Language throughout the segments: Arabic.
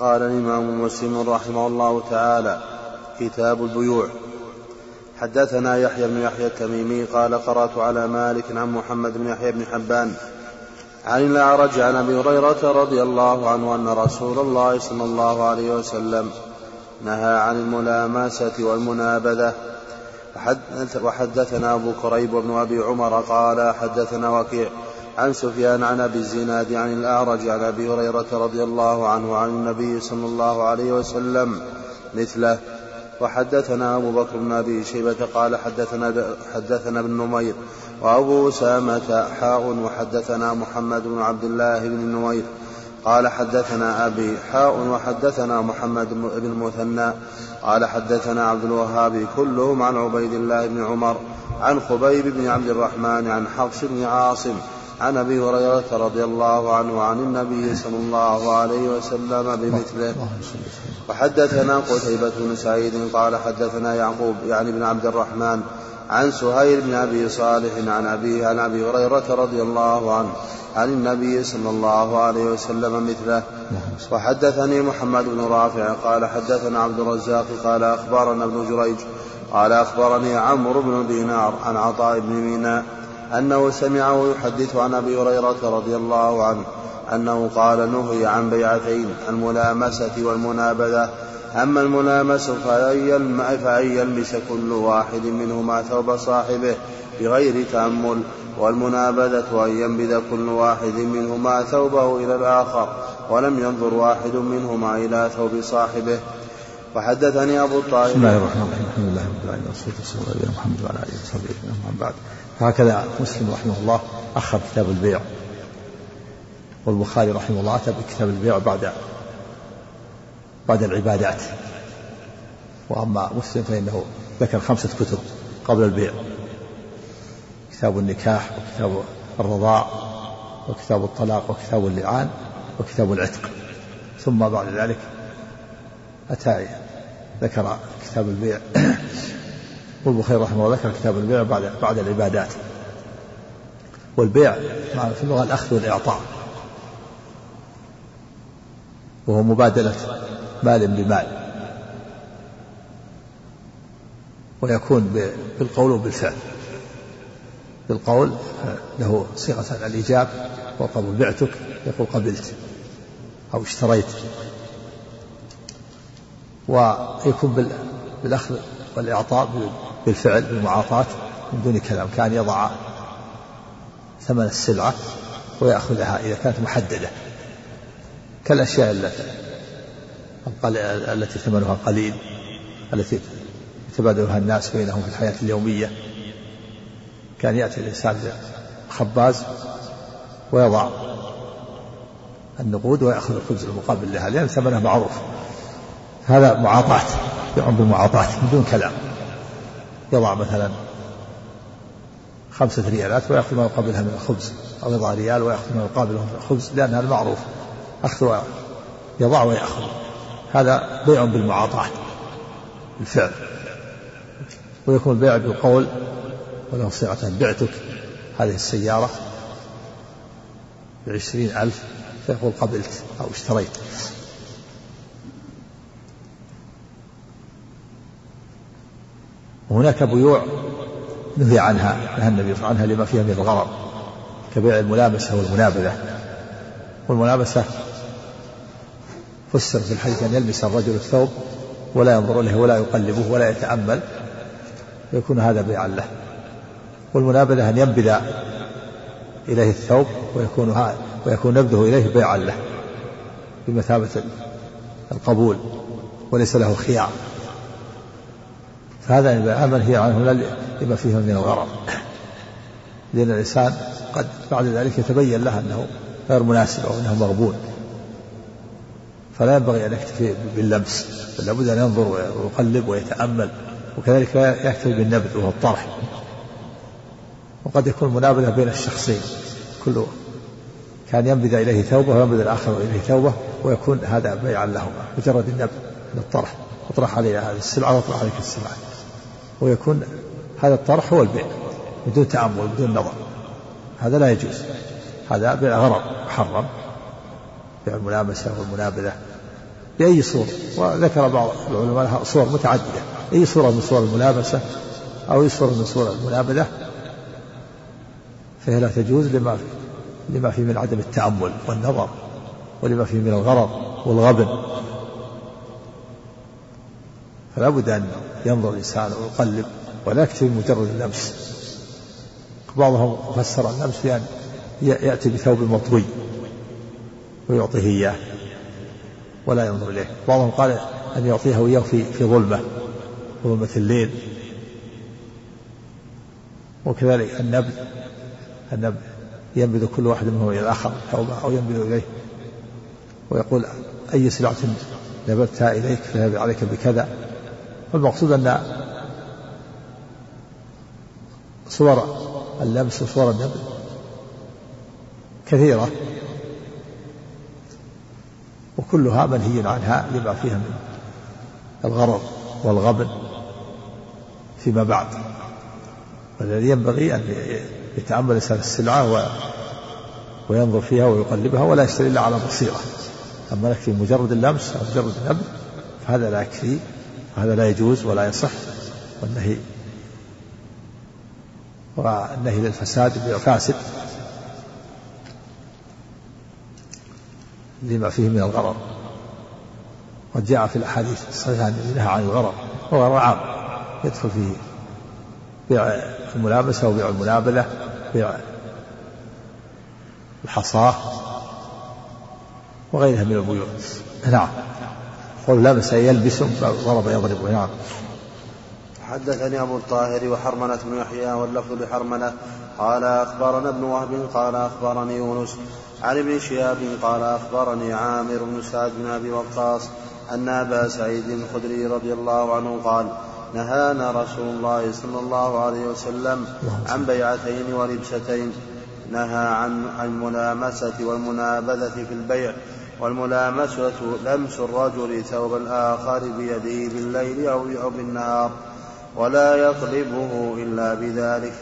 قال الإمام مسلم رحمه الله تعالى كتاب البيوع. حدثنا يحيى بن يحيى التميمي قال قرأت على مالك عن محمد بن يحيى بن حبان عن الأعرج عن أبي هريرة رضي الله عنه أن رسول الله صلى الله عليه وسلم نهى عن الملامسة والمنابذة. وحدثنا أبو كريب بن أبي عمر قال حدثنا وكيع عن سفيان عن أبي الزناد عن الأعرج عن أبي هريرة رضي الله عنه عن النبي صلى الله عليه وسلم مثله. وحدثنا أبو بكر بن أبي شيبة قال حدثنا حدثنا ابن نمير وأبو أسامة حاء وحدثنا محمد بن عبد الله بن نمير قال حدثنا أبي حاء وحدثنا محمد بن المثنى قال حدثنا عبد الوهاب كلهم عن عبيد الله بن عمر عن خبيب بن عبد الرحمن عن حفص بن عاصم عن أبي هريرة رضي الله عنه عن النبي صلى الله عليه وسلم بمثله. وحدثنا قتيبة بن سعيد قال حدثنا يعقوب يعني بن عبد الرحمن عن سهيل بن أبي صالح عن ابيه عن أبي هريرة رضي الله عنه عن النبي صلى الله عليه وسلم مثله. وحدثني محمد بن رافع قال حدثنا عبد الرزاق قال أخبرنا ابن جريج قال أخبرني عمرو بن دينار عن عطاء بن ميناء أنه سمعه يحدث عن أبي هريرة رضي الله عنه أنه قال نهي عن بيعتين الملامسة والمنابذة. أما الملامس فأن يلمس كل واحد منهما ثوب صاحبه بغير تأمل. والمنابذة أن ينبذ كل واحد منهما ثوبه إلى الآخر ولم ينظر واحد منهما إلى ثوب صاحبه. وحدثني أبو الطاهر بسم الله الرحمن الرحيم. الحمد لله رب العالمين والصلاة والسلام على محمد وعلى آله وصحبه أجمعين. بعد فهكذا مسلم رحمه الله أخر كتاب البيع. والبخاري رحمه الله أتى بكتاب البيع بعد بعد العبادات. وأما مسلم فإنه ذكر خمسة كتب قبل البيع. كتاب النكاح وكتاب الرضاع وكتاب الطلاق وكتاب اللعان وكتاب العتق. ثم بعد ذلك أتى ذكر كتاب البيع. والبخاري رحمه الله ذكر كتاب البيع بعد بعد العبادات. والبيع في اللغة الأخذ والإعطاء. وهو مبادلة مال بمال. ويكون بالقول وبالفعل. بالقول له صيغة الإيجاب وقبل بعتك يقول قبلت أو اشتريت. ويكون بالأخذ والإعطاء بالفعل بالمعاطاة من دون كلام. كان يضع ثمن السلعة ويأخذها إذا كانت محددة. كالأشياء التي التي ثمنها قليل التي يتبادلها الناس بينهم في الحياة اليومية. كان يأتي الإنسان خباز ويضع النقود ويأخذ الخبز المقابل لها لأن ثمنه معروف. هذا معاطاة يعم بالمعاطاة من دون كلام. يضع مثلا خمسة ريالات ويأخذ ما يقابلها من الخبز أو يضع ريال ويأخذ ما يقابله من الخبز لأن هذا معروف. أخذ يضع ويأخذ. هذا بيع بالمعاطاة بالفعل. ويكون البيع بالقول وله صيغة بعتك. هذه السيارة بعشرين ألف فيقول قبلت أو اشتريت. وهناك بيوع نهي عنها نهى النبي صلى الله عليه وسلم عنها لما فيها من الغرض كبيع الملامسة والمنابذة. والملامسة فسر في الحديث أن يلبس الرجل الثوب ولا ينظر إليه ولا يقلبه ولا يتأمل فيكون هذا بيعا له. والمنابذة أن ينبذ إليه الثوب ويكون هذا ويكون نبذه إليه بيعا له بمثابة القبول وليس له خيار. فهذا منهي عنه لما فيه من الغرض. لأن الإنسان قد بعد ذلك يتبين له أنه غير مناسب أو أنه مغبون. فلا ينبغي أن يكتفي باللمس. بل لابد أن ينظر ويقلب ويتأمل. وكذلك يكتفي بالنبذ وهو الطرح. وقد يكون منابذة بين الشخصين. كل كان ينبذ إليه ثوبه وينبذ الآخر إليه ثوبه ويكون هذا بيعا لهما. مجرد النبذ للطرح اطرح علي هذه السلعة واطرح عليك السلعة. ويكون هذا الطرح هو البيع بدون تأمل بدون نظر. هذا لا يجوز. هذا بيع غرض محرم بيع الملامسة والمنابذة بأي صورة. وذكر بعض العلماء لها صور متعددة. أي صورة من صور الملابسة أو أي صورة من صور المنابذة فهي لا تجوز لما لما فيه من عدم التأمل والنظر ولما فيه من الغرض والغبن. فلا بد أن ينظر الإنسان ويقلب ولا يكتفي بمجرد اللمس. بعضهم فسر اللمس بأن يأتي بثوب مطوي ويعطيه إياه ولا ينظر إليه. بعضهم قال أن يعطيه إياه في في ظلمة ظلمة الليل. وكذلك النبل النبل ينبذ كل واحد منهم إلى الآخر أو ينبذ إليه ويقول أي سلعة نبذتها إليك فهذا عليك بكذا. والمقصود أن صور اللمس وصور النبل كثيرة. وكلها منهي عنها لما فيها من الغرض والغبن فيما بعد. والذي ينبغي أن يتأمل الإنسان السلعة و وينظر فيها ويقلبها ولا يشتري إلا على بصيرة. أما يكفي مجرد اللمس أو مجرد النبل فهذا لا يكفي وهذا لا يجوز ولا يصح والنهي والنهي للفساد فاسد لما فيه من الغرر. قد جاء في الأحاديث الصحيحة أن نهى عن الغرر وغرر عام يدخل فيه بيع الملابسة وبيع المنابلة بيع الحصاة وغيرها من البيوت. نعم. قول لبس يلبس ضرب يضرب نعم حدثني أبو الطاهر وحرملة بن يحيى واللفظ لحرملة قال أخبرنا ابن وهب قال أخبرني يونس. عن ابن شهاب قال أخبرني عامر بن سعد بن أبي وقاص أن أبا سعيد الخدري رضي الله عنه قال نهانا رسول الله صلى الله عليه وسلم عن بيعتين ولبستين نهى عن الملامسة والمنابذة في البيع والملامسة لمس الرجل ثوب الآخر بيده بالليل أو بالنهار ولا يطلبه إلا بذلك.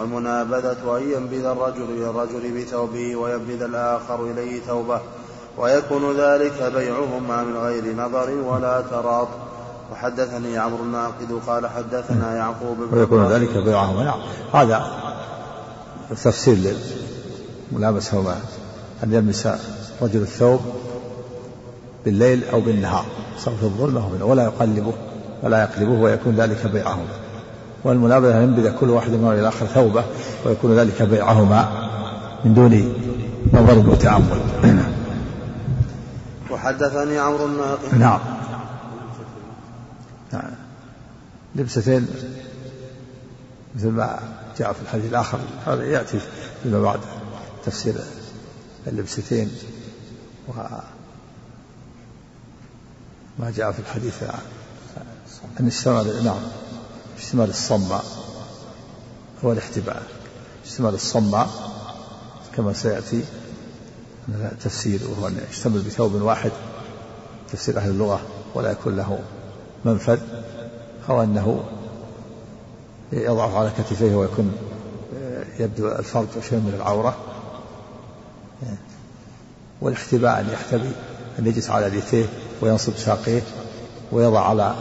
والمنابذة أن ينبذ الرجل إلى الرجل بثوبه وينبذ الآخر إليه ثوبه ويكون ذلك بيعهما من غير نظر ولا تراط وحدثني عمرو الناقد قال حدثنا يعقوب بن ويكون ذلك بيعهما. هذا تفسير للملابسة أن يلمس رجل الثوب بالليل أو بالنهار سواء في الظلمة ولا يقلبه ولا يقلبه ويكون ذلك بيعهما. والمنابذة أن ينبذ كل واحد منهما إلى الآخر ثوبه ويكون ذلك بيعهما من دون نظر وتأمل. وحدثني عمرو الناقد نعم. نعم. لبستين مثل ما جاء في الحديث الآخر هذا يأتي فيما بعد تفسير اللبستين ما جاء في الحديث أن اشتمل نعم اشتمال الصماء هو الاحتباء. اشتمال الصماء كما سيأتي تفسير وهو أن يشتمل بثوب واحد تفسير أهل اللغة ولا يكون له منفذ أو أنه يضعه على كتفيه ويكون يبدو الفرج شيء من العورة. والاحتباء أن يحتبي أن يجلس على ليتيه وينصب ساقيه ويضع على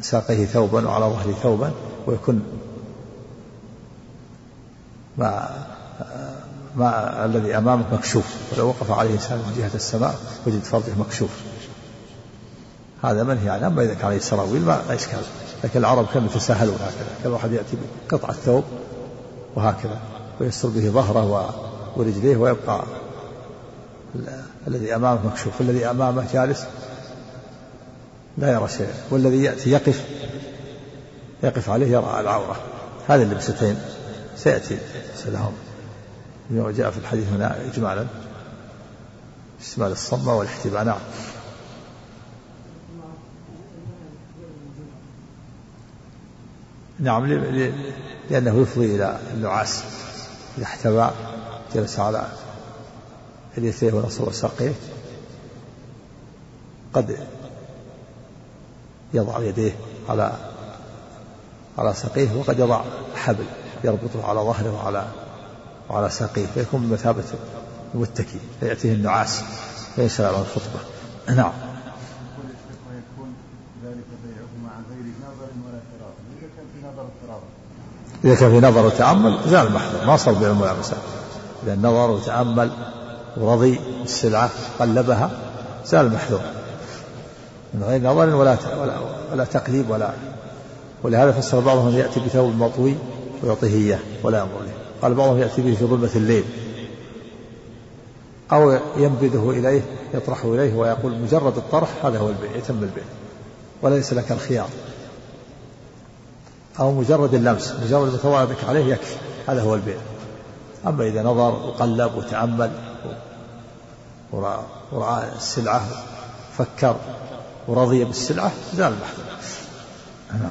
ساقيه ثوبا وعلى ظهره ثوبا ويكون ما ما الذي امامك مكشوف. ولو وقف عليه إنسان من جهة السماء وجد فرجه مكشوف. هذا منهي عنه أما إذا كان عليه سراويل ما إشكال. لكن العرب كانوا يتساهلون هكذا. كان واحد يأتي بقطعة ثوب وهكذا ويستر به ظهره ورجليه ويبقى الذي أمامه مكشوف. الذي أمامه جالس لا يرى شيئا. والذي يأتي يقف يقف عليه يرى العورة. هذه اللبستين سيأتي بما جاء في الحديث هنا إجمالا. استعمال الصمة والاحتباء. نعم. نعم لأنه يفضي إلى النعاس إذا احتوى جلس على اليتيه ونصب ساقيه قد يضع يديه على على ساقيه وقد يضع حبل يربطه على ظهره وعلى وعلى ساقيه فيكون بمثابة المتكي فيأتيه النعاس ليس على الخطبة. نعم. إذا كان في نظر وتأمل زال المحذور ما صار بيع الملامسة إذا نظر وتأمل ورضي بالسلعة قلبها زال المحذور. من غير نظر ولا ولا, ولا تقليب ولا ولهذا فسر بعضهم يأتي بثوب مطوي ويعطيه إياه ولا ينظر إليه. قال بعضهم يأتي به في ظلمة الليل. أو ينبذه إليه يطرحه إليه ويقول مجرد الطرح هذا هو البيع يتم البيع وليس لك الخيار. أو مجرد اللمس مجرد متواضعك عليه يكفي. هذا هو البيع. أما إذا نظر وقلب وتأمل ورأى السلعة فكر ورضي بالسلعة زال المحذور. نعم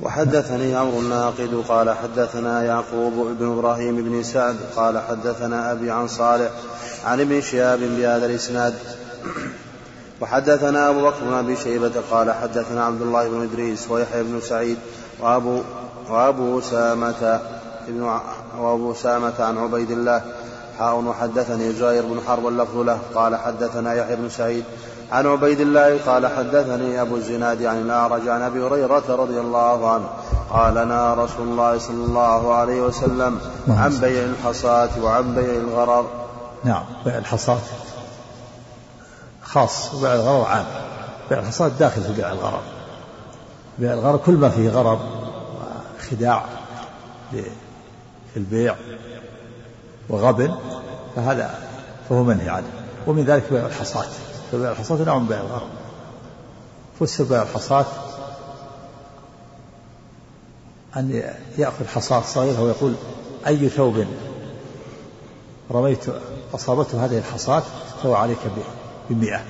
وحدثني عمرو الناقد قال حدثنا يعقوب بن إبراهيم بن سعد قال حدثنا أبي عن صالح عن ابن شهاب بهذا الإسناد. وحدثنا أبو بكر بن أبي شيبة قال حدثنا عبد الله بن إدريس ويحيى بن سعيد وابو وأبو سامة ابن وأبو سامة عن عبيد الله. حاء وحدثني زهير بن حرب اللفظ له. قال حدثنا يحيى بن سعيد عن عبيد الله. قال حدثني أبو الزناد عن الأعرج عن أبي هريرة رضي الله عنه. قال نهى رسول الله صلى الله عليه وسلم. عن بيع الحصاة وعن بيع الغرر. نعم بيع الحصاة. خاص وبيع الغرر عام. بيع الحصاة داخل في بيع الغرر. بيع الغرر كل ما فيه غرر خداع في البيع وغبن فهذا فهو منهي عنه. ومن ذلك بيع الحصاة فبيع الحصاة نوع من بيع الغرر. فسر بيع الحصاة أن يأخذ حصاة صغيرة ويقول أي ثوب رميت أصابته هذه الحصاة فهو عليك بمئة.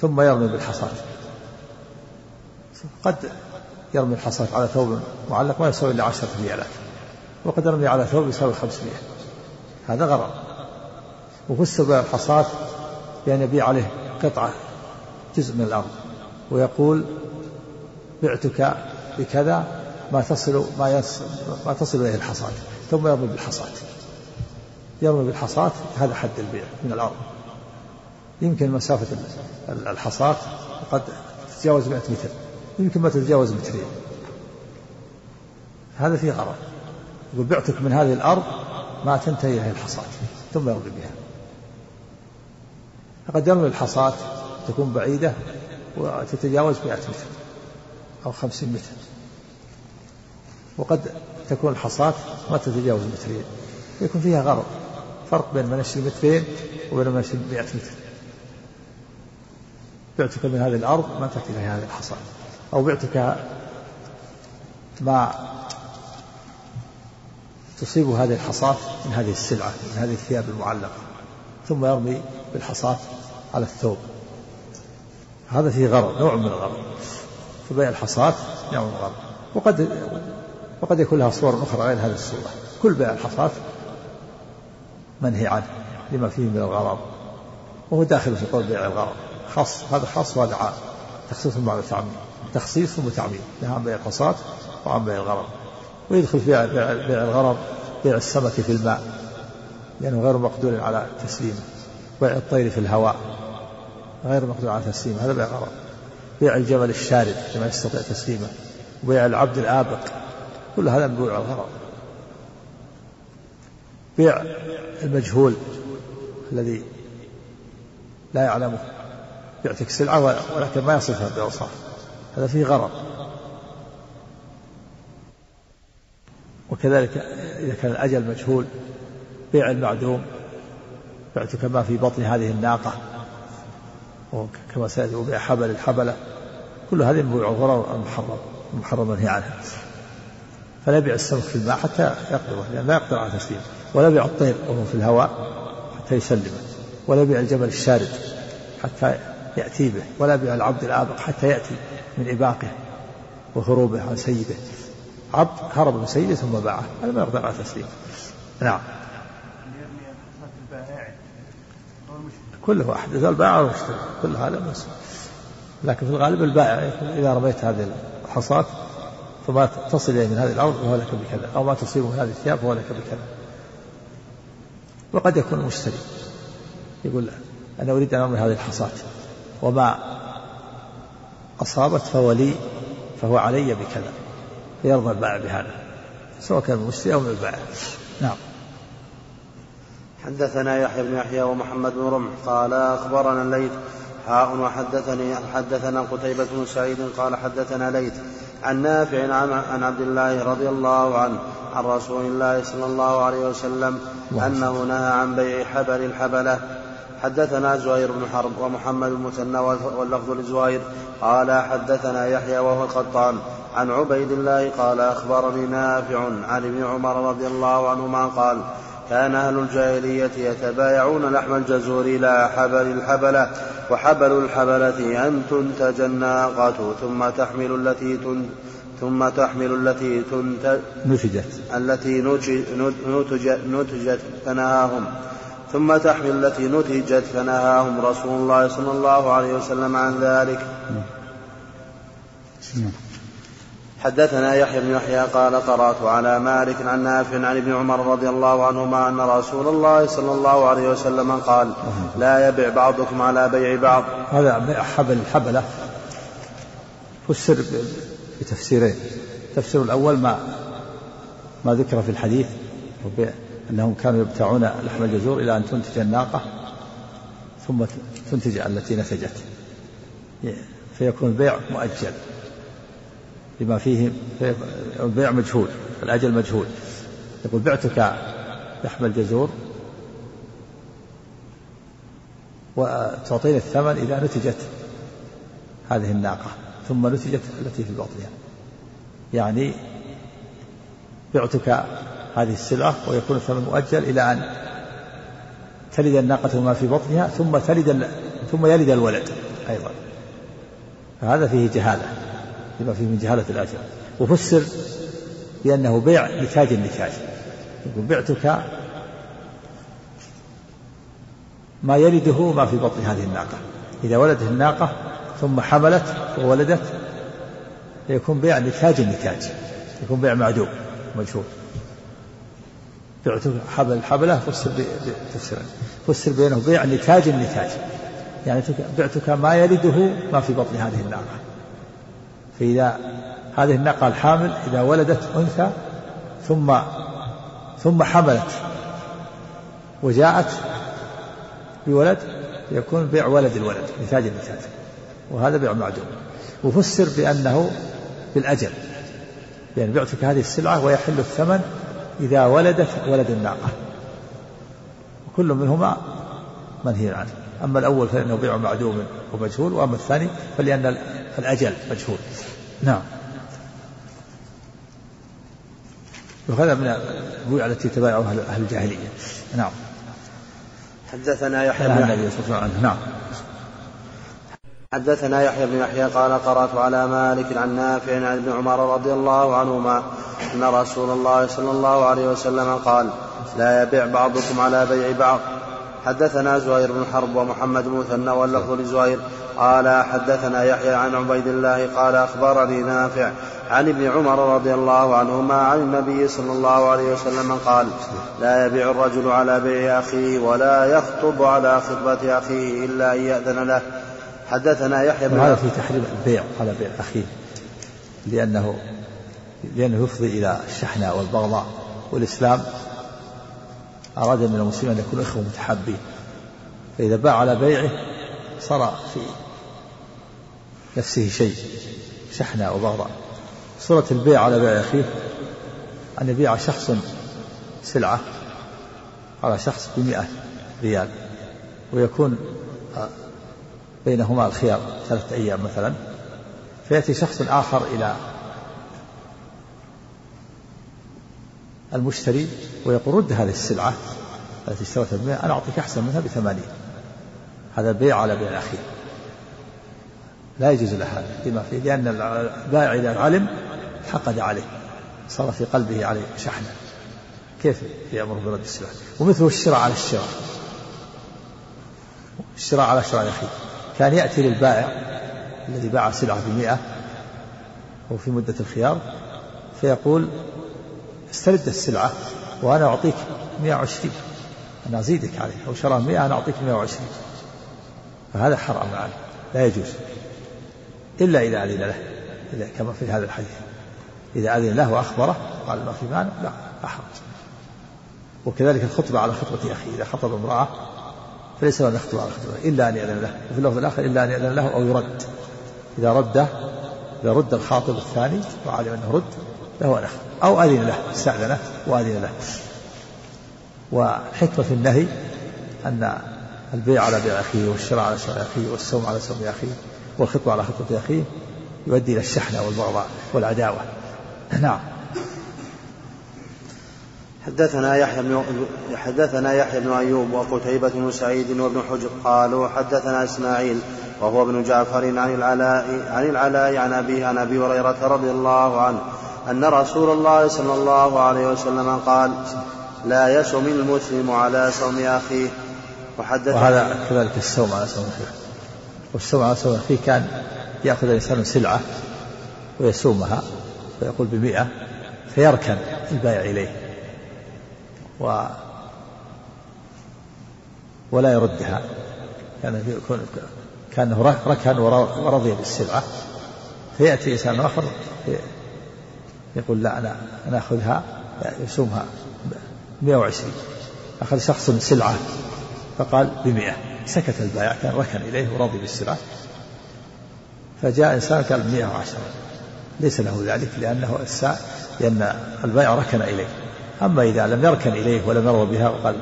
ثم يرمي بالحصاة قد يرمي الحصاة على ثوب معلق ما يساوي إلا عشرة ريالات. وقد يرمي على ثوب يساوي خمسمائة هذا غرر وفسر بيع الحصاة بأن يبيع عليه قطعة جزء من الأرض. ويقول بعتك بكذا ما تصل ما ما تصل إليه الحصاة ثم يرمي بالحصاة يرمي بالحصاة هذا حد البيع من الأرض. يمكن مسافة الحصاة قد تتجاوز 100 متر. يمكن ما تتجاوز مترين هذا فيه غرض. يقول بعتك من هذه الأرض ما تنتهي إليه الحصاة. ثم يرمي بها. فقد يرمي الحصاة تكون بعيدة وتتجاوز 100 متر أو 50 متر. وقد تكون الحصاة ما تتجاوز مترين. يكون فيها غرض. فرق بين من يشتري مترين وبين من يشتري 100 متر. بعتك من هذه الأرض ما تأتي إليها هذه الحصاة أو بعتك ما تصيب هذه الحصاة من هذه السلعة من هذه الثياب المعلقة. ثم يرمي بالحصاة على الثوب. هذا فيه غرض نوع من الغرض. فبيع الحصاة نوع من الغرض. وقد وقد يكون لها صور أخرى غير هذه الصورة. كل بيع الحصاة منهي عنه لما فيه من الغرض. وهو داخل في قول بيع الغرض. خاص هذا خاص وهذا عام. تخصيص مع تخصيص وتعميم نهى عن بيع الحصاة وعن بيع الغرض. ويدخل في بيع, بيع الغرض بيع السمك في الماء. لأنه غير مقدور على تسليمه. بيع الطير في الهواء. غير مقدور على تسليمه. هذا بيع غرض بيع الجمل الشارد كما يستطيع تسليمه. وبيع العبد الآبق. كل هذا من بيوع الغرض. بيع المجهول الذي لا يعلمه. يعطيك سلعة ولكن ما يصفها بأوصاف. هذا فيه غرض. وكذلك إذا كان الأجل مجهول بيع المعدوم بعتك ما في بطن هذه الناقة وكما سيأتي وبيع حبل الحبلة. كل هذه من بيوع الغرر المحرم المحرم منهي عنها فلا يبيع السمك في الماء حتى يقدره لأن لا يقدر على تسليمه ولا يبيع الطير وهو في الهواء حتى يسلمه. ولا يبيع الجمل الشارد حتى يأتي به ولا يبيع العبد الآبق حتى يأتي من إباقه وهروبه عن سيده. عبد هرب من سيده ثم باعه هذا ما يقدر على تسليمه نعم. كله واحد إذا البائع والمشتري كل هذا بس لكن في الغالب البائع إذا رميت هذه الحصاة فما تصل إليه من هذه الأرض فهو لك بكذا. أو ما تصيبه من هذه الثياب فهو لك بكذا. وقد يكون المشتري يقول أنا أريد أن أرمي هذه الحصاة. وما أصابت فهو لي فهو علي بكذا فيرضى البائع بهذا سواء كان المشتري أو من البائع. نعم. حدثنا يحيى بن يحيى ومحمد بن رمح قال أخبرنا الليث حاء وحدثني حدثنا قتيبة بن سعيد قال حدثنا ليث عن نافع عن عبد الله رضي الله عنه عن رسول الله صلى الله عليه وسلم أنه نهى عن بيع حبل الحبلة حدثنا زهير بن حرب ومحمد المثنى واللفظ لزهير قال حدثنا يحيى وهو القطان عن عبيد الله قال أخبرني نافع عن ابن عمر رضي الله عنهما قال كان أهل الجاهلية يتبايعون لحم الجزور إلى حبل الحبلة وحبل الحبلة أن تنتج الناقة ثم تحمل التي تنتج ثم تحمل التي تنتج نتجت التي نتجت, نتجت فنهاهم ثم تحمل التي نتجت فنهاهم رسول الله صلى الله عليه وسلم عن ذلك. حدثنا يحيى بن يحيى قال قرأت على مالك عن نافع عن ابن عمر رضي الله عنهما أن رسول الله صلى الله عليه وسلم قال لا يبع بعضكم على بيع بعض. هذا حبل الحبله فسر بتفسيرين. التفسير الأول ما ما ذكر في الحديث أنهم كانوا يبتاعون لحم الجزور إلى أن تنتج الناقة ثم تنتج التي نتجت. فيكون البيع مؤجل بما فيه البيع مجهول الأجل مجهول. يقول بعتك لحم الجزور وتعطيني الثمن إذا نتجت هذه الناقة ثم نتجت التي في بطنها. يعني بعتك هذه السلعة ويكون الثمن مؤجل إلى أن تلد الناقة ما في بطنها ثم تلد ثم يلد الولد أيضا. فهذا فيه جهالة لما فيه من جهالة الأجر. وفسر بأنه بيع نتاج النتاج. يقول بعتك ما يلده ما في بطن هذه الناقة. إذا ولدت الناقة ثم حملت وولدت يكون بيع نتاج النتاج يكون بيع معدوم مجهول. بعتك حبل الحبلة فسر بتفسيرين فسر بينه بيع نتاج النتاج. يعني بعتك ما يلده ما في بطن هذه الناقة. فإذا هذه الناقة الحامل إذا ولدت أنثى ثم ثم حملت وجاءت بولد يكون بيع ولد الولد نتاج النتاج. وهذا بيع معدوم. وفسر بأنه بالأجل. يعني بعتك هذه السلعة ويحل الثمن إذا ولدت ولد الناقة. وكل منهما منهي عنه. أما الأول فإنه بيع معدوم ومجهول وأما الثاني فلأن الأجل مجهول. نعم. وهذا من البيوع التي تبايعها أهل الجاهلية. نعم. حدثنا يحيى بن النبي صلى الله عليه وسلم. نعم. حدثنا يحيى بن يحيى قال قرأت على مالك عن نافع عن ابن عمر رضي الله عنهما أن رسول الله صلى الله عليه وسلم قال لا يبيع بعضكم على بيع بعض. حدثنا زهير بن حرب ومحمد مثنى واللفظ لزهير. قال حدثنا يحيى عن عبيد الله قال أخبرني نافع عن ابن عمر رضي الله عنهما عن النبي صلى الله عليه وسلم قال لا يبيع الرجل على بيع أخيه ولا يخطب على خطبة أخيه إلا أن يأذن له. حدثنا يحيى بن هذا في تحريم البيع على بيع أخيه لأنه لأنه يفضي إلى الشحناء والبغضاء. والإسلام أراد من المسلمين أن يكونوا إخوة متحابين. فإذا باع على بيعه صار في نفسه شيء شحنة وبغضاء صورة البيع على بيع أخيه أن يبيع شخص سلعة على شخص بمئة ريال ويكون بينهما الخيار ثلاثة أيام مثلا. فيأتي شخص آخر إلى المشتري ويقول رد هذه السلعة التي اشتريتها بمئة أنا أعطيك أحسن منها بثمانين. هذا بيع على بيع أخيه لا يجوز له هذا لما فيه لأن البائع إذا علم حقد عليه. صار في قلبه عليه شحنة. كيف يأمر برد السلعة؟ ومثله الشراء على الشراء. الشراء على شراء أخيه كان يأتي للبائع الذي باع سلعة بمئة وفي مدة الخيار فيقول استرد السلعة وأنا أعطيك 120 أنا أزيدك عليه أو شرى 100 أنا أعطيك 120 فهذا حرام عليه لا يجوز. إلا إذا أذن له إذا كما في هذا الحديث. إذا أذن له وأخبره قال ما في مانع لا لا حرج وكذلك الخطبة على خطبة أخيه إذا خطب امرأة فليس له على خطبة إلا أن يأذن له. وفي اللفظ الآخر إلا أن يأذن له أو يرد. إذا رده إذا رد الخاطب الثاني وعلم أنه رد له أن أو أذن له استأذنه وأذن له. وحكمة النهي أن البيع على بيع أخيه والشراء على شراء أخيه والسوم على سوم أخيه والخطبة على خطبة أخيه يؤدي إلى الشحنة والبغضاء والعداوة. نعم. حدثنا يحيى بن حدثنا يحيى بن أيوب وقتيبة بن سعيد وابن حجر قالوا حدثنا إسماعيل وهو ابن جعفر عن العلاء عن العلاء عن ابيه عن أبي هريرة رضي الله عنه أن رسول الله صلى الله عليه وسلم قال لا يصوم المسلم على صوم أخيه. وحدث وهذا كذلك الصوم على صوم أخيه. والصوم على صوم أخيه كان يأخذ الإنسان سلعة ويسومها فيقول بمئة فيركن البائع إليه. و ولا يردها. كان يكون كانه ركن ورضي بالسلعة. فيأتي إنسان آخر يقول لا أنا أنا أخذها يسومها 120 أخذ شخص سلعة فقال بمئة. سكت البائع كان ركن إليه ورضي بالسلعة. فجاء إنسان قال 110 ليس له ذلك لأنه لأن البائع ركن إليه. أما إذا لم يركن إليه ولم يرضى بها وقال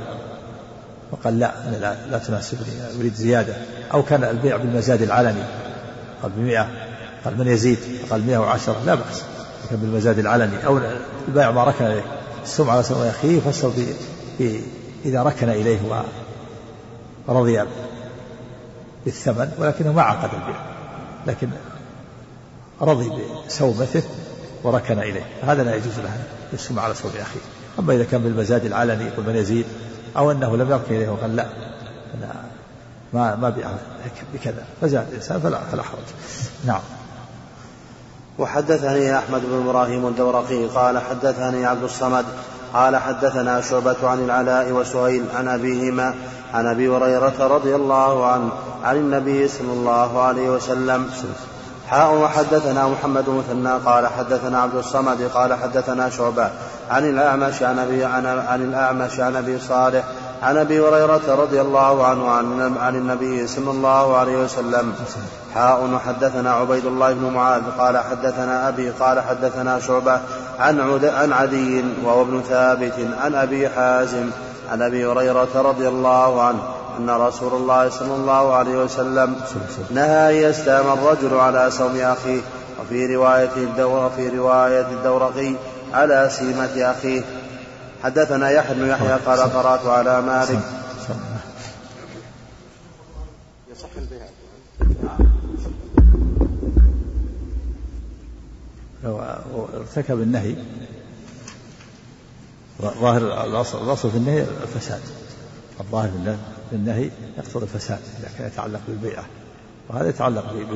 وقال لا أنا لا, لا تناسبني أريد زيادة. أو كان البيع بالمزاد العلني قال بمئة قال من يزيد؟ قال مئة وعشرة. لا بأس كان بالمزاد العلني. أو البائع ما ركن إليه. السمعة على سمع أخيه فسر إذا ركن إليه ورضي بالثمن ولكنه ما عقد البيع لكن رضي بسومته وركن إليه. هذا لا يجوز له يسمع على صوم أخيه. أما إذا كان بالمزاد العلني يقول من يزيد أو أنه لم يركن إليه وقال لا أنا ما ما بكذا. فزاد الإنسان فلا فلا حرج. نعم. وحدثني أحمد بن إبراهيم الدورقي قال حدثني عبد الصمد قال حدثنا شعبة عن العلاء وسهيل عن أبيهما عن أبي هريرة رضي الله عنه عن النبي صلى الله عليه وسلم. حاء وحدثنا محمد مثنى قال حدثنا عبد الصمد قال حدثنا شعبة عن الأعمش عن أبي عن, عن الأعمش عن أبي صالح عن أبي هريرة رضي الله عنه عن, عن النبي صلى الله عليه وسلم. حاء وحدثنا عبيد الله بن معاذ قال حدثنا أبي قال حدثنا شعبة عن عد عن عدي وهو ابن ثابت عن أبي حازم عن أبي هريرة رضي الله عنه. أن رسول الله صلى الله عليه وسلم نهى أن يستأم الرجل على صوم أخيه وفي رواية الدور وفي رواية الدورقي على سيمة أخيه. حدثنا يحيى بن يحيى قال قرأت على مالك. يصح البيع لو ارتكب النهي. ظاهر الأصل في النهي الفساد. الظاهر في النهي يقتضي الفساد إذا كان يتعلق بالبيعه وهذا يتعلق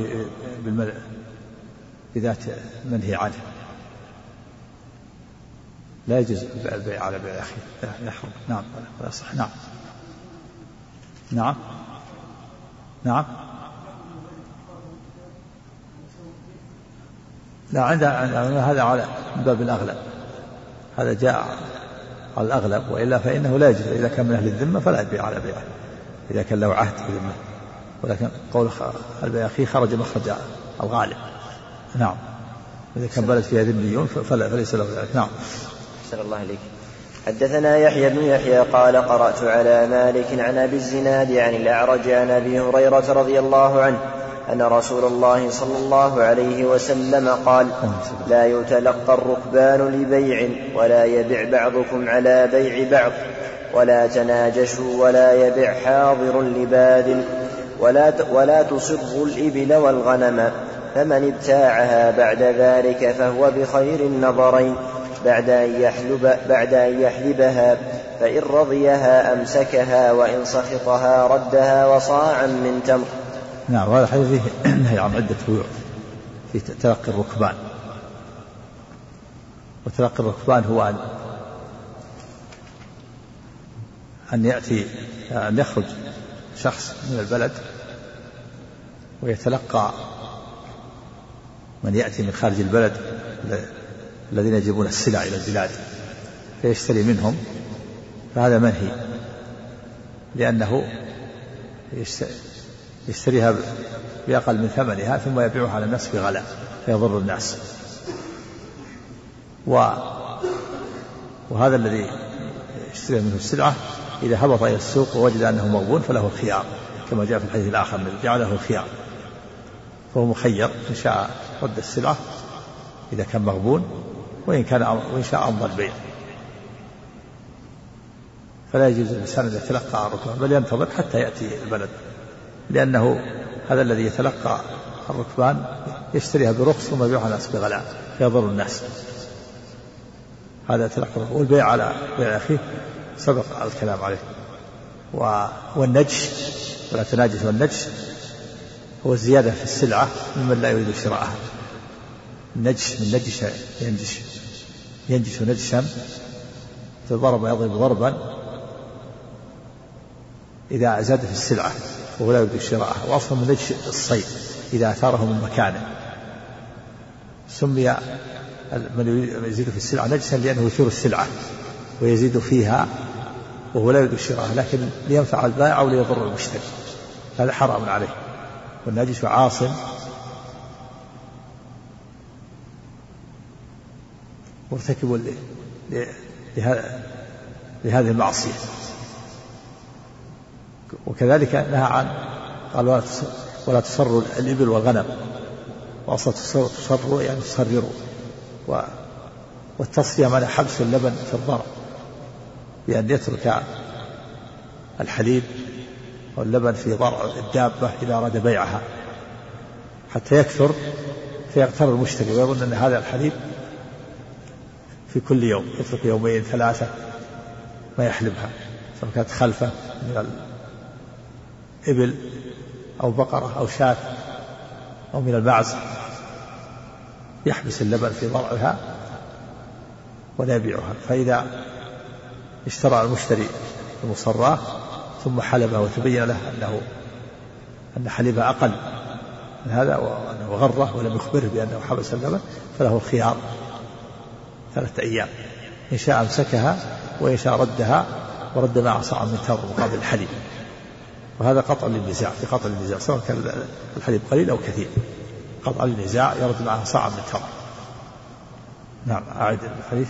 بذات منهي عنه. لا يجوز البيع على بيع اخيه يحرم. نعم ولا صح. نعم. نعم. نعم. لا عند هذا على باب الأغلب. هذا جاء على الأغلب وإلا فإنه لا يجوز. إذا كان من أهل الذمة فلا يبيع على بيعه. إذا كان له عهد بذمة ولكن قول أخيه خرج مخرج الغالب. نعم. إذا كان بلد فيها ذميون فليس له ذلك. نعم. أحسن الله عليك حدثنا يحيى بن يحيى قال قرأت على مالك عن أبي الزناد عن الأعرج عن أبي هريرة رضي الله عنه أن رسول الله صلى الله عليه وسلم قال لا يتلقى الركبان لبيع ولا يبع بعضكم على بيع بعض. ولا تناجشوا ولا يبع حاضر لباد ولا ولا تصبوا الإبل والغنم فمن ابتاعها بعد ذلك فهو بخير النظرين. بعد أن يحلب بعد أن يحلبها فإن رضيها أمسكها وإن سخطها ردها وصاعا من تمر. نعم وهذا الحديث فيه نهي عن عدة بيوع. في تلقي الركبان. وتلقي الركبان هو أن أن يأتي أن يخرج شخص من البلد ويتلقى من يأتي من خارج البلد الذين يجيبون السلع إلى البلاد فيشتري منهم فهذا منهي لأنه يشتريها بأقل من ثمنها ثم يبيعها على الناس بغلاء فيضر الناس. و وهذا الذي يشتري منه السلعة إذا هبط إلى السوق ووجد أنه مغبون فله الخيار كما جاء في الحديث الآخر الذي جعله الخيار. فهو مخير إن شاء رد السلعة إذا كان مغبون وإن كان وإن شاء أمضى البيع. فلا يجوز للإنسان أن يتلقى الركبان بل ينتظر حتى يأتي البلد. لأنه هذا الذي يتلقى الركبان يشتريها برخص ثم يبيعها الناس بغلاء فيضر الناس. هذا يتلقى والبيع على بيع أخيه سبق الكلام عليه. والنجش ولا تناجش والنجش هو الزيادة في السلعة ممن لا يريد شراءها. النجش من نجش ينجش. ينجش نجشا ضرب يضرب ضربا. إذا زاد في السلعة وهو لا يريد شراءها. وأصلا من نجش الصيد إذا أثاره من مكانه. سمي من يزيد في السلعة نجسا لأنه يثير السلعة. ويزيد فيها وهو لا يريد شراءها لكن لينفع البائع أو ليضر المشتري. هذا حرام عليه. والنجس عاصم. مرتكب لهذه المعصية. وكذلك نهى عن قال ولا تصروا الإبل والغنم. وأصلا تصروا يعني تصرروا والتصفية معنى حبس اللبن في الضرع بأن يترك الحليب أو اللبن في ضرع الدابة إذا أراد بيعها حتى يكثر فيغتر المشتري ويظن أن هذا الحليب في كل يوم يترك يومين ثلاثة ما يحلبها سواء كانت خلفة من الإبل أو بقرة أو شاة أو من المعز يحبس اللبن في ضرعها ولا يبيعها. فإذا اشترى المشتري المصراه ثم حلبها وتبين له أنه أن حليبها أقل من هذا وأنه غره ولم يخبره بأنه حبس اللبن فله الخيار ثلاثة أيام. إن شاء أمسكها وإن شاء ردها ورد معها صاع من تمر مقابل الحليب. وهذا قطع للنزاع في قطع للنزاع سواء كان الحليب قليل أو كثير. قطع النزاع يرد معها صاع من تمر نعم أعد الحديث.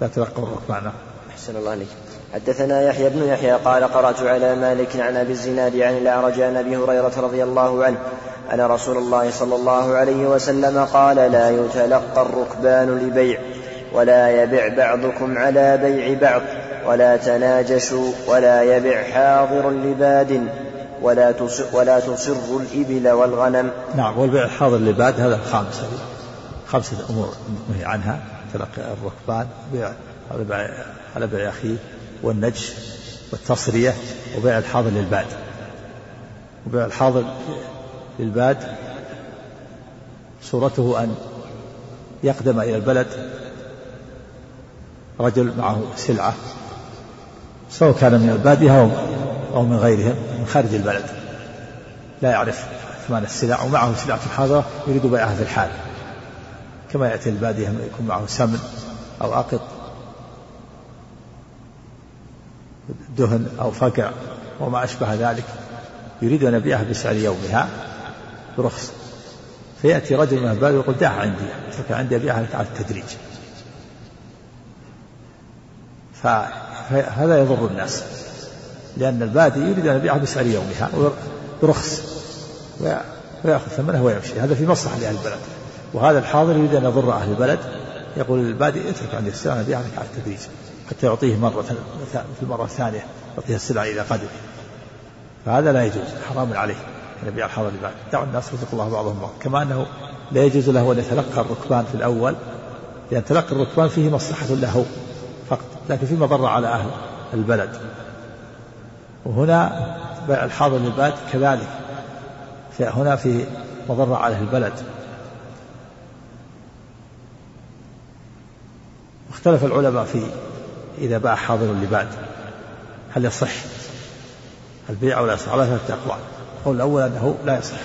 لا تلقوا الركبان أحسن الله عليك حدثنا يحيى بن يحيى قال قرأت على مالك عن أبي الزناد عن الأعرج عن أبي هريرة رضي الله عنه أن رسول الله صلى الله عليه وسلم قال لا يتلقى الركبان لبيع ولا يبع بعضكم على بيع بعض ولا تناجشوا ولا يبع حاضر لباد ولا ولا تصر الإبل والغنم. نعم والبيع الحاضر لباد هذا الخامس خمسة أمور نهي عنها تلقي الركبان بيع على بيع أخيه والنجش والتصرية وبيع الحاضر للباد وبيع الحاضر للباد صورته أن يقدم إلى البلد رجل معه سلعة سواء كان من البادية أو من غيرهم من خارج البلد. لا يعرف ثمان السلع ومعه سلعة حاضرة يريد بيعها في الحال. كما يأتي البادية يكون معه سمن أو أقط دهن أو فقع وما أشبه ذلك يريد أن يبيعها بسعر يومها برخص. فيأتي رجل من الباب يقول دعها عندي اترك عندي أبيعها لك على التدريج. فهذا يضر الناس لأن البادي يريد أن يبيعها بسعر يومها برخص ويأخذ ثمنه ويمشي. هذا في مصلحة لأهل البلد. وهذا الحاضر يريد أن يضر أهل البلد يقول للبادي اترك عندي السلعة أبيعها لك على التدريج. حتى يعطيه مرة في المرة الثانية يعطيه السلعة إذا قدم فهذا لا يجوز حرام عليه أن يبيع الحاضر لبعض دعوا الناس رزق الله بعضهم بعض. كما أنه لا يجوز له أن يتلقى الركبان في الأول لأن تلقي الركبان فيه مصلحة له فقط لكن في مضرة على أهل البلد. وهنا بيع الحاضر للباد كذلك. هنا في مضرة على أهل البلد. اختلف العلماء في إذا باع حاضر لباد هل يصح البيع أو لا يصح؟ على ثلاثة أقوال. القول الأول أنه لا يصح.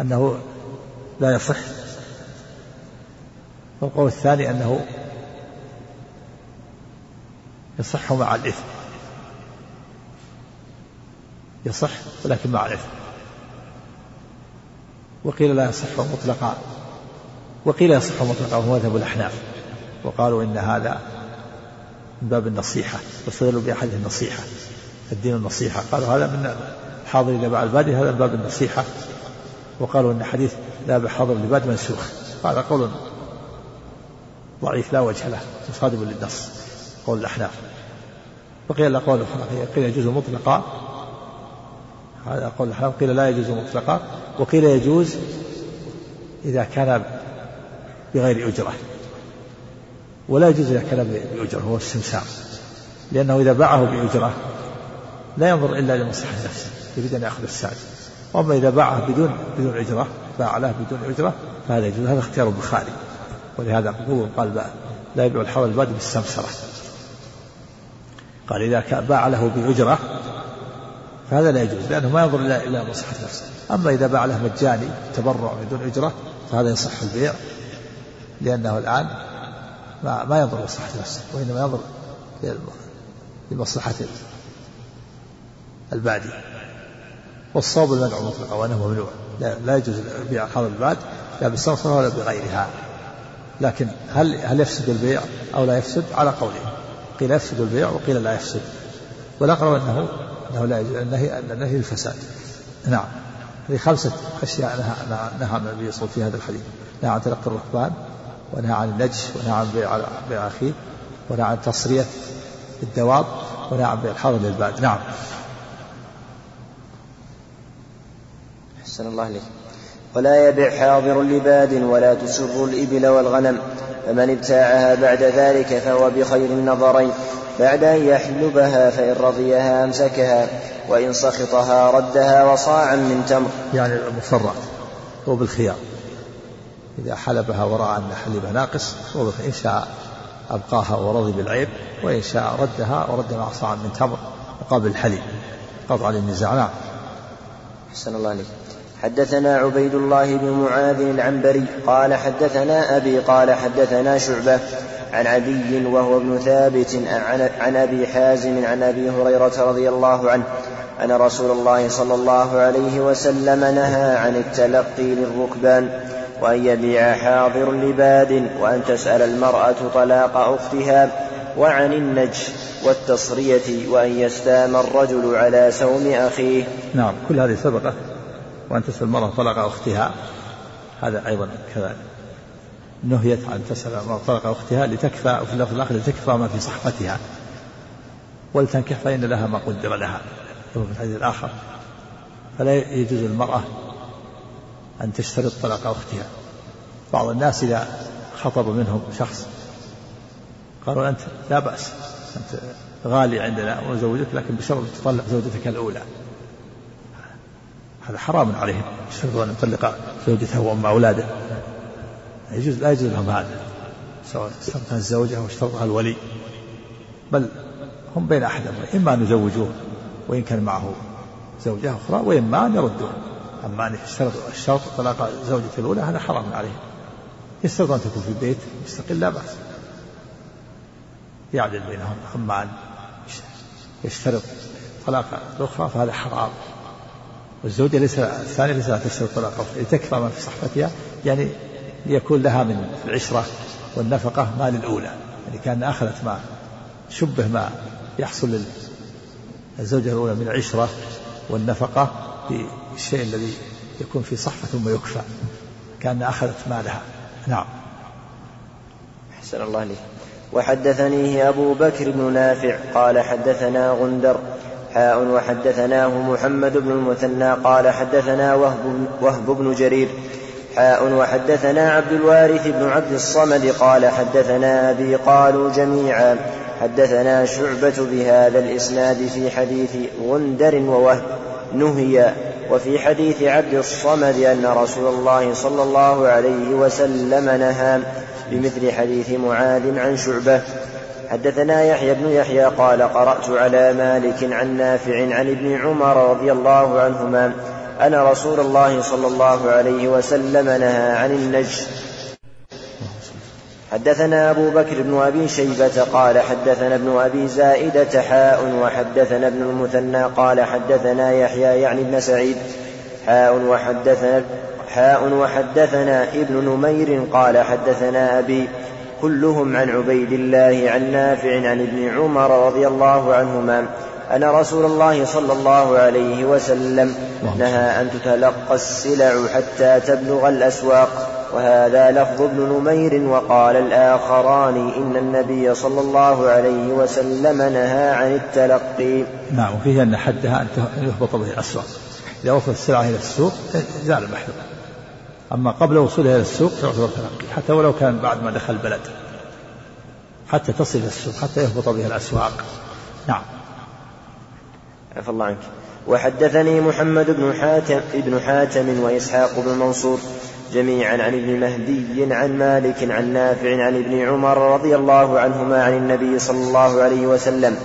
أنه لا يصح. والقول الثاني أنه يصح مع الإثم. يصح ولكن مع الإثم. وقيل لا يصح مطلقا. وقيل يصح مطلقا وهو مذهب الأحناف وقالوا إن هذا من باب النصيحة واستدلوا بأحد النصيحة الدين النصيحة قالوا هذا من الحاضر إلى بعد البادي هذا من باب النصيحة وقالوا أن حديث لا بحاضر لباد منسوخ هذا قول ضعيف لا وجه له مصادم للنص قول الأحناف. وقيل الأقوال الأخرى قيل يجوز مطلقا هذا قول الأحناف قيل لا يجوز مطلقا وقيل يجوز إذا كان بغير أجرة. ولا يجوز إذا كان بأجرة هو السمسار لأنه إذا باعه بأجرة لا ينظر إلا لمصلحة نفسه يريد أن يأخذ السعد وأما إذا باعه بدون بدون أجرة باع له بدون أجرة فهذا يجوز. هذا اختيار البخاري. ولهذا قال لا يبيع الحول البادي بالسمسرة قال إذا باع له بأجرة فهذا لا يجوز لأنه ما ينظر إلا إلى مصلحة نفسه. أما إذا باع له مجاني تبرع بدون أجرة فهذا يصح البيع. لأنه الآن ما, ما ينظر لمصلحة نفسه وإنما ينظر لمصلحة البادي والصواب المنع مطلقا وأنه ممنوع. لا, لا يجوز بيع هذا الباد لا بالصرف ولا بغيرها. لكن هل هل يفسد البيع أو لا يفسد؟ على قولين قيل يفسد البيع وقيل لا يفسد. والأقرب أنه أنه لا يجوز النهي النهي للفساد نعم. هذه خمسة أشياء نهى نهى النبي صلى الله عليه وسلم في هذا الحديث. نهى عن تلقي الركبان ونهى عن النجش ونهى عن بيع أخيه ونهى عن تصرية الدواب ونهى عن بيع الحاضر للباد نعم. أحسن الله عليك ولا يبع حاضر لباد ولا تسر الإبل والغنم فمن ابتاعها بعد ذلك فهو بخير النظرين. بعد أن يحلبها فإن رضيها أمسكها وإن سخطها ردها وصاعا من تمر. يعني المفرط هو بالخيار. إذا حلبها ورأى أن حليبها ناقص إن شاء أبقاها ورضي بالعيب وإن شاء ردها ورد مع صاع من تمر مقابل الحليب. قطع للنزاع نعم أحسن الله عليك حدثنا عبيد الله بن معاذ العنبري قال حدثنا أبي قال حدثنا شعبة عن عدي وهو ابن ثابت عن أبي حازم عن أبي هريرة رضي الله عنه أن رسول الله صلى الله عليه وسلم نهى عن التلقي للركبان وأن يبيع حاضر لباد وأن تسأل المرأة طلاق أختها وعن النجش والتصرية وأن يستام الرجل على سوم أخيه. نعم كل هذه سبقت وأن تسأل المرأة طلاق أختها. هذا أيضا كذلك. نهيت عن تسأل المرأة طلاق أختها لتكفى وفي اللفظ الآخر لتكفى ما في صحفتها ولتنكح فإن لها ما قدر لها. في الحديث الآخر. فلا يجوز للمرأة أن تشترط طلاق أختها بعض الناس إذا خطب منهم شخص قالوا أنت لا بأس أنت غالي عندنا ونزوجك لكن بشرط تطلق زوجتك الأولى. هذا حرام عليهم يشترطون أن يطلق زوجته وأم أولاده. يجوز لا يجوز لهم هذا سواء اشترطها الزوجة أو اشترطها الولي. بل هم بين أحد إما أن يزوجوه وإن كان معه زوجة أخرى وإما أن يردوه. أما أن يشترط الشرط طلاق زوجته الأولى هذا حرام عليهم يشترط أن تكون في بيت مستقل لا بأس. يعدل بينهم. أما أن يشترط طلاق الأخرى فهذا حرام. والزوجة ليس الثانية ليس تشترط طلاق لتكفى ما في صحبتها يعني ليكون لها من العشرة والنفقة ما للأولى. يعني كأن أخذت ما شبه ما يحصل للزوجة الأولى من العشرة والنفقة بالشيء الذي يكون في صحفة ثم يكفى كأن أخذت مالها. نعم. أحسن الله عليك وحدثنيه أبو بكر بن نافع قال حدثنا غندر حاء وحدثناه محمد بن المثنى قال حدثنا وهب, وهب بن جرير حاء وحدثنا عبد الوارث بن عبد الصمد قال حدثنا أبي قالوا جميعا. حدثنا شعبة بهذا الإسناد في حديث غندر ووهب نهي وفي حديث عبد الصمد أن رسول الله صلى الله عليه وسلم نهى بمثل حديث معاذ عن شعبة. حدثنا يحيى بن يحيى قال قرأت على مالك عن نافع عن ابن عمر رضي الله عنهما أن رسول الله صلى الله عليه وسلم نهى عن النجس. حدثنا أبو بكر بن أبي شيبة قال حدثنا ابن أبي زائدة حاء وحدثنا ابن المثنى قال حدثنا يحيى يعني ابن سعيد حاء وحدثنا حاء وحدثنا ابن نمير قال حدثنا أبي كلهم عن عبيد الله عن نافع عن ابن عمر رضي الله عنهما أن رسول الله صلى الله عليه وسلم نهى أن تتلقى السلع حتى تبلغ الأسواق. وهذا لفظ ابن نمير وقال الآخران إن النبي صلى الله عليه وسلم نهى عن التلقي. نعم وفيه أن حدها أن يهبط به الأسواق. إذا وصلت السلعة إلى السوق زال المحذور أما قبل وصولها إلى السوق يعتبر تلقي حتى ولو كان بعد ما دخل البلد. حتى تصل إلى السوق حتى يهبط بها الأسواق. نعم. عفى الله عنك. وحدثني محمد بن حاتم ابن حاتم وإسحاق بن منصور. جميعا عن ابن مهدي عن مالك عن نافع عن ابن عمر رضي الله عنهما عن النبي صلى الله عليه وسلم.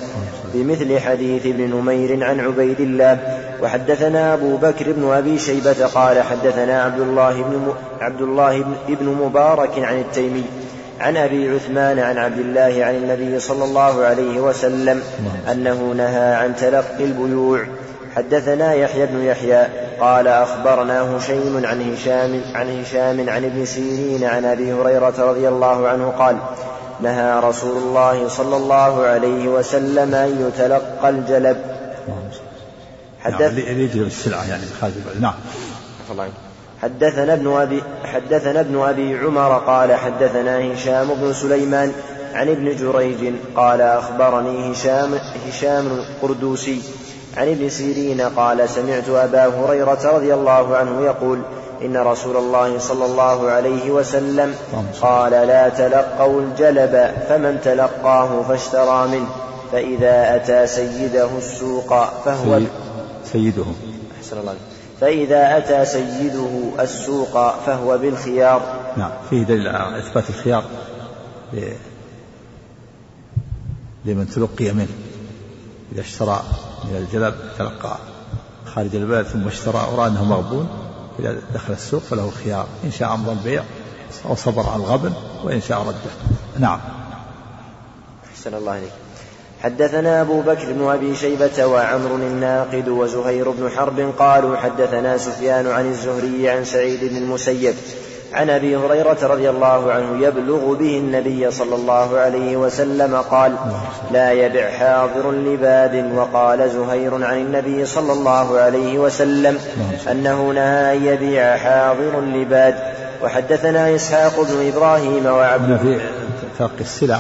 بمثل حديث ابن نمير عن عبيد الله. وحدثنا أبو بكر بن أبي شيبة قال حدثنا عبد الله بن عبد الله بن مبارك عن التيمي. عن أبي عثمان عن عبد الله عن النبي صلى الله عليه وسلم أنه نهى عن تلقي البيوع. حدثنا يحيى بن يحيى قال اخبرنا هشيم عن هشام عن هشام عن ابن سيرين عن أبي هريرة رضي الله عنه قال نهى رسول الله صلى الله عليه وسلم أن يتلقى الجلب. حدث نعم يجلب السلعه يعني خارج نعم. حدثنا ابن أبي حدثنا ابن أبي عمر قال حدثنا هشام بن سليمان عن ابن جريج قال أخبرني هشام هشام القردوسي عن ابن سيرين قال سمعت أبا هريرة رضي الله عنه يقول إن رسول الله صلى الله عليه وسلم قال لا تلقوا الجلب فمن تلقاه فاشترى منه فإذا أتى سيده السوق فهو سيده. أحسن الله فإذا أتى سيده السوق فهو بالخيار. نعم فيه دليل على إثبات الخيار لمن تلقي منه. إذا اشترى من الجلب تلقى خارج البلد ثم اشترى ورأى أنه مغبون إذا دخل السوق فله خيار إن شاء أمضى البيع أو صبر على الغبن وإن شاء رده. نعم. أحسن الله عليك حدثنا أبو بكر بن أبي شيبة وعمر الناقد وزهير بن حرب قالوا حدثنا سفيان عن الزهري عن سعيد بن المسيب عن أبي هريرة رضي الله عنه يبلغ به النبي صلى الله عليه وسلم قال لا يبع حاضر لباد. وقال زهير عن النبي صلى الله عليه وسلم أنه أن يبيع حاضر لباد. وحدثنا إسحاق بن إبراهيم وعبد في تلقي السلع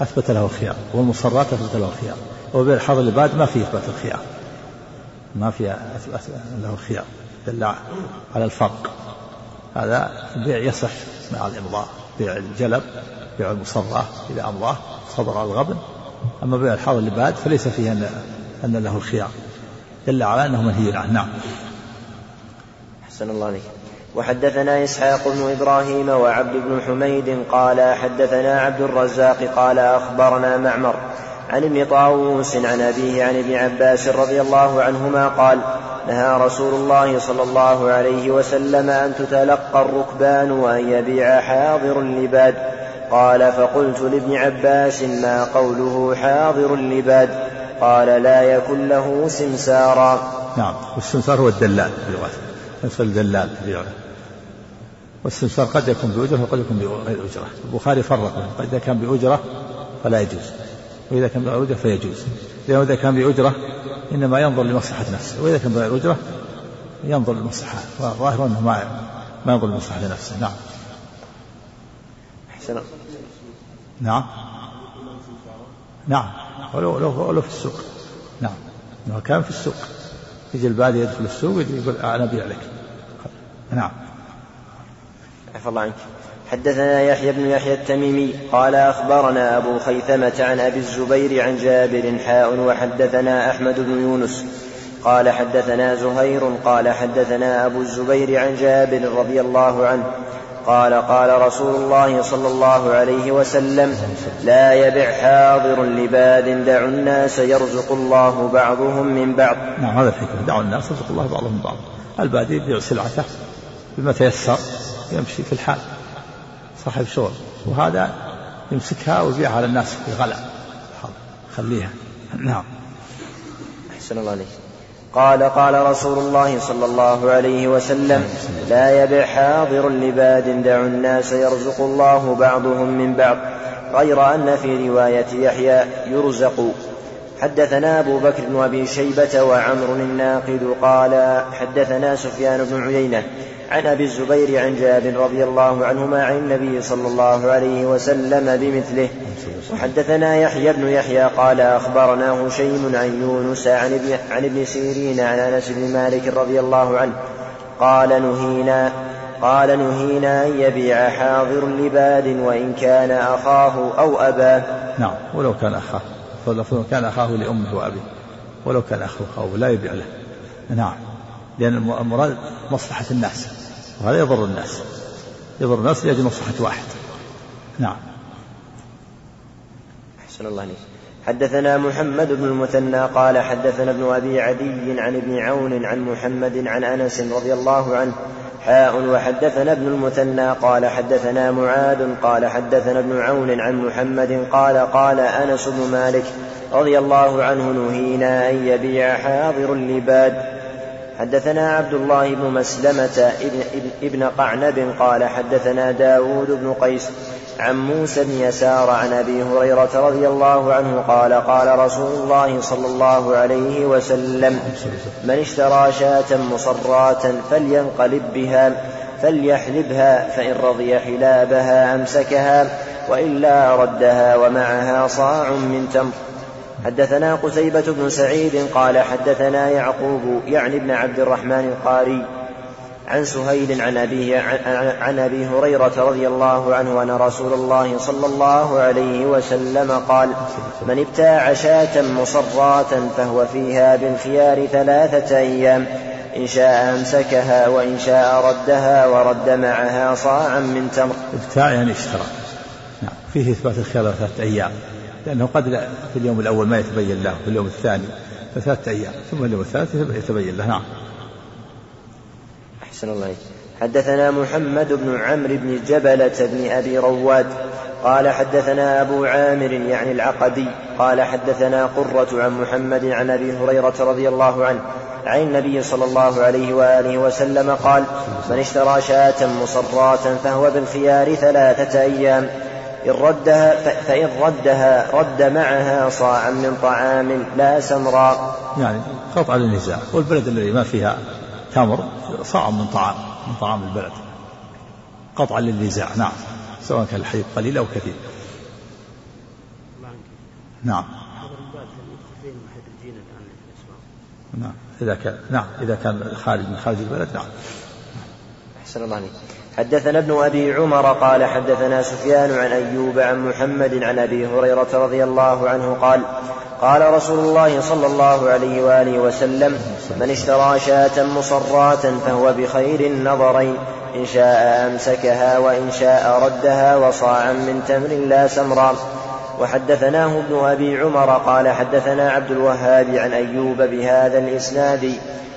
أثبت له الخيار والمصرات أثبت له الخيار وبيع الحاضر لباد ما فيه اثبات الخيار. ما في له الخيار. دل على الفرق. هذا البيع يصح مع الإمضاء بيع الجلب بيع المصرة إذا أمضاه صبر على الغبن. أما بيع الحاضر اللي فليس فيه أن أن له الخيار. دل على أنه منهي عنه. نعم. أحسن الله عليك. وحدثنا إسحاق بن إبراهيم وعبد بن حميد قال حدثنا عبد الرزاق قال أخبرنا معمر عن ابن طاووس عن أبيه عن ابن عباس رضي الله عنهما قال نهى رسول الله صلى الله عليه وسلم أن تتلقى الركبان وأن يبيع حاضر لباد قال فقلت لابن عباس ما قوله حاضر لباد قال لا يكن له سمسارا. نعم والسمسار هو الدلال في الدلال في والسمسار قد يكون بأجرة وقد يكون بغير أجرة البخاري فرق قد إذا كان بأجرة فلا يجوز. وإذا كان بغير أجرة فيجوز. لأنه إذا كان بأجرة إنما ينظر لمصلحة نفسه. وإذا كان بغير أجرة ينظر للمصلحة والظاهر أنه ما ما ينظر لمصلحة نفسه نعم. أحسن. نعم. نعم. ولو ولو في السوق. نعم. إنه كان في السوق. يجي البادي يدخل السوق يقول أنا أبيع لك. نعم. عفى الله عنك. حدثنا يحيى بن يحيى التميمي قال أخبرنا أبو خيثمة عن أبي الزبير عن جابر حاء وحدثنا أحمد بن يونس. قال حدثنا زهير قال حدثنا أبو الزبير عن جابر رضي الله عنه. قال قال رسول الله صلى الله عليه وسلم لا يبع حاضر لباد دعوا الناس يرزق الله بعضهم من بعض. نعم هذا الحكمة. دعوا الناس يرزق الله بعضهم من بعض. البادي يبيع سلعته بما تيسر يمشي في الحال. صاحب شغل. وهذا يمسكها ويبيعها على الناس في غلا خليها. نعم. أحسن الله عليك. قال قال رسول الله صلى الله عليه وسلم لا يبع حاضر لباد دعوا الناس يرزق الله بعضهم من بعض غير أن في رواية يحيى يرزق. حدثنا أبو بكر بن أبي شيبة وعمر الناقد قال حدثنا سفيان بن عيينة عن أبي الزبير عن جابر رضي الله عنهما عن النبي صلى الله عليه وسلم بمثله. وحدثنا يحيى بن يحيى قال أخبرنا هشيم عن يونس عن ابن, عن ابن سيرين عن أنس بن مالك رضي الله عنه. قال نهينا قال نهينا أن يبيع حاضر لباد وإن كان أخاه أو أباه. نعم ولو كان أخاه. كان أخاه لأمه وأبيه. ولو كان أخوه لا يبيع له. نعم لأن المراد مصلحة الناس. وهذا يضر الناس. يضر الناس لأجل مصلحة واحد. نعم. أحسن الله عليك حدثنا محمد بن المثنى قال حدثنا ابن أبي عدي عن ابن عون عن محمد عن أنس رضي الله عنه حاء. وحدثنا ابن المثنى قال حدثنا معاذ قال حدثنا ابن عون عن محمد قال قال أنس بن مالك رضي الله عنه نهينا أن يبيع حاضر لباد حدثنا عبد الله بن مسلمة ابن, قعنب قال حدثنا داود بن قيس عن موسى بن يسار عن أبي هريرة رضي الله عنه قال قال رسول الله صلى الله عليه وسلم من اشترى شاة مصراة فلينقلب بها فليحلبها فإن رضي حلابها أمسكها وإلا ردها ومعها صاع من تمر. حدثنا قتيبة بن سعيد قال حدثنا يعقوب يعني ابن عبد الرحمن القاري عن سهيل عن أبيه عن أبي هريرة رضي الله عنه أن رسول الله صلى الله عليه وسلم قال من ابتاع شاة مصراة فهو فيها بالخيار ثلاثة أيام إن شاء أمسكها وإن شاء ردها ورد معها صاعا من تمر. ابتاع يعني اشترى. نعم. فيه إثبات الخيار ثلاثة أيام. لأنه قد في اليوم الأول ما يتبين له في اليوم الثاني فثلاثة أيام ثم اليوم الثالث يتبين له. نعم. أحسن الله حدثنا محمد بن عمرو بن جبلة بن أبي رواد قال حدثنا أبو عامر يعني العقدي قال حدثنا قرة عن محمد عن أبي هريرة رضي الله عنه عن النبي صلى الله عليه وآله وسلم قال من اشترى شاة مصراة فهو بالخيار ثلاثة أيام إن ردها فإن ردها رد معها صاعا من طعام لا سمراء يعني قطع للنزاع والبلد الذي ما فيها تمر صاع من طعام من طعام البلد. قطعا للنزاع نعم سواء كان الحليب قليل أو كثير. نعم. نعم إذا كان نعم إذا كان خارج من خارج البلد نعم. أحسن الله عليك. حدثنا ابن أبي عمر قال حدثنا سفيان عن أيوب عن محمد عن أبي هريرة رضي الله عنه قال قال رسول الله صلى الله عليه وآله وسلم من اشترى شاة مصراة فهو بخير النظرين إن شاء أمسكها وإن شاء ردها وصاعا من تمر لا سمرا. وحدثناه ابن أبي عمر قال حدثنا عبد الوهاب عن أيوب بهذا الإسناد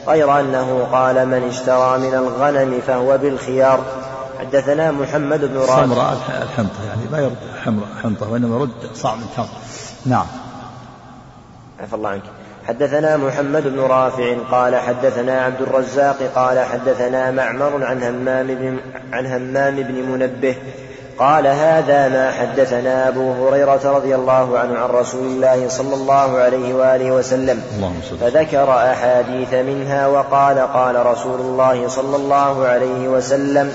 غير أنه قال من اشترى من الغنم فهو بالخيار حدثنا محمد بن رافع. سمراء الحنطة يعني ما يرد حنطة وإنما يرد صاع من تمر نعم. عفى الله عنك. حدثنا محمد بن رافع قال حدثنا عبد الرزاق قال حدثنا معمر عن همام بن عن همام بن منبه قال هذا ما حدثنا أبو هريرة رضي الله عنه عن رسول الله صلى الله عليه وآله وسلم. فذكر أحاديث منها وقال قال رسول الله صلى الله عليه وسلم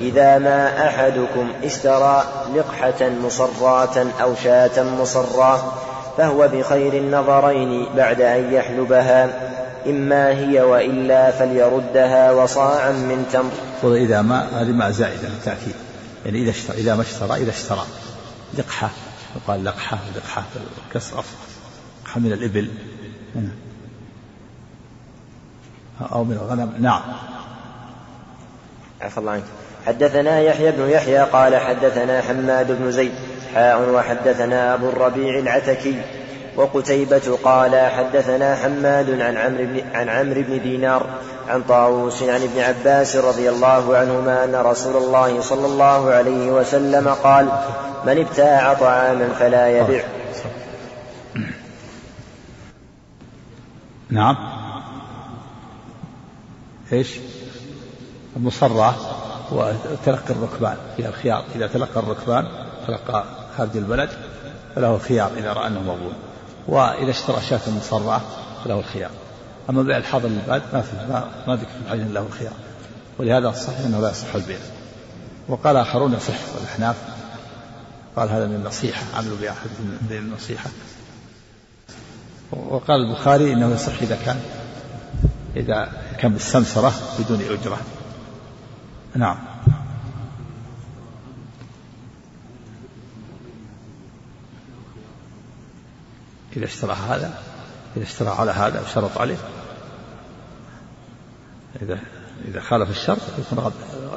إذا ما أحدكم اشترى لقحة مصراة أو شاة مصراة فهو بخير النظرين بعد أن يحلبها إما هي وإلا فليردها وصاعا من تمر. وإذا ما هذه ما زائدة بالتأكيد يعني إذا اشترى إذا ما اشترى إذا اشترى. لقحة. يقال لقحة لقحة كسر لقحة من الإبل. أو من الغنم. نعم. عفى الله عنك. حدثنا يحيى بن يحيى قال حدثنا حماد بن زيد حاء وحدثنا أبو الربيع العتكي. وقتيبة قال حدثنا حماد عن عمرو بن عن عمرو بن دينار عن طاووس عن ابن عباس رضي الله عنهما أن رسول الله صلى الله عليه وسلم قال من ابتاع طعاما فلا يبع نعم. إيش؟ المصرة وتلقي الركبان فيها الخيار. إذا تلقى الركبان تلقى خارج البلد فله الخيار إذا رأى أنه مغبون وإذا اشترى شاة مصرة فله الخيار. أما بيع الحاضر للباد ما في ما, ما ذكر في له الخيار. ولهذا الصحيح أنه لا يصح البيع. وقال آخرون يصح والأحناف قال هذا من النصيحة عملوا بأحد من النصيحة. وقال البخاري إنه يصح إذا كان إذا كان بالسمسرة بدون أجرة. نعم. إذا اشترى هذا إذا اشترى على هذا وشرط عليه. إذا إذا خالف الشرط يكون غب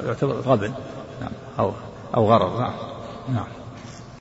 يعتبر غبن نعم أو أو غرر نعم نعم.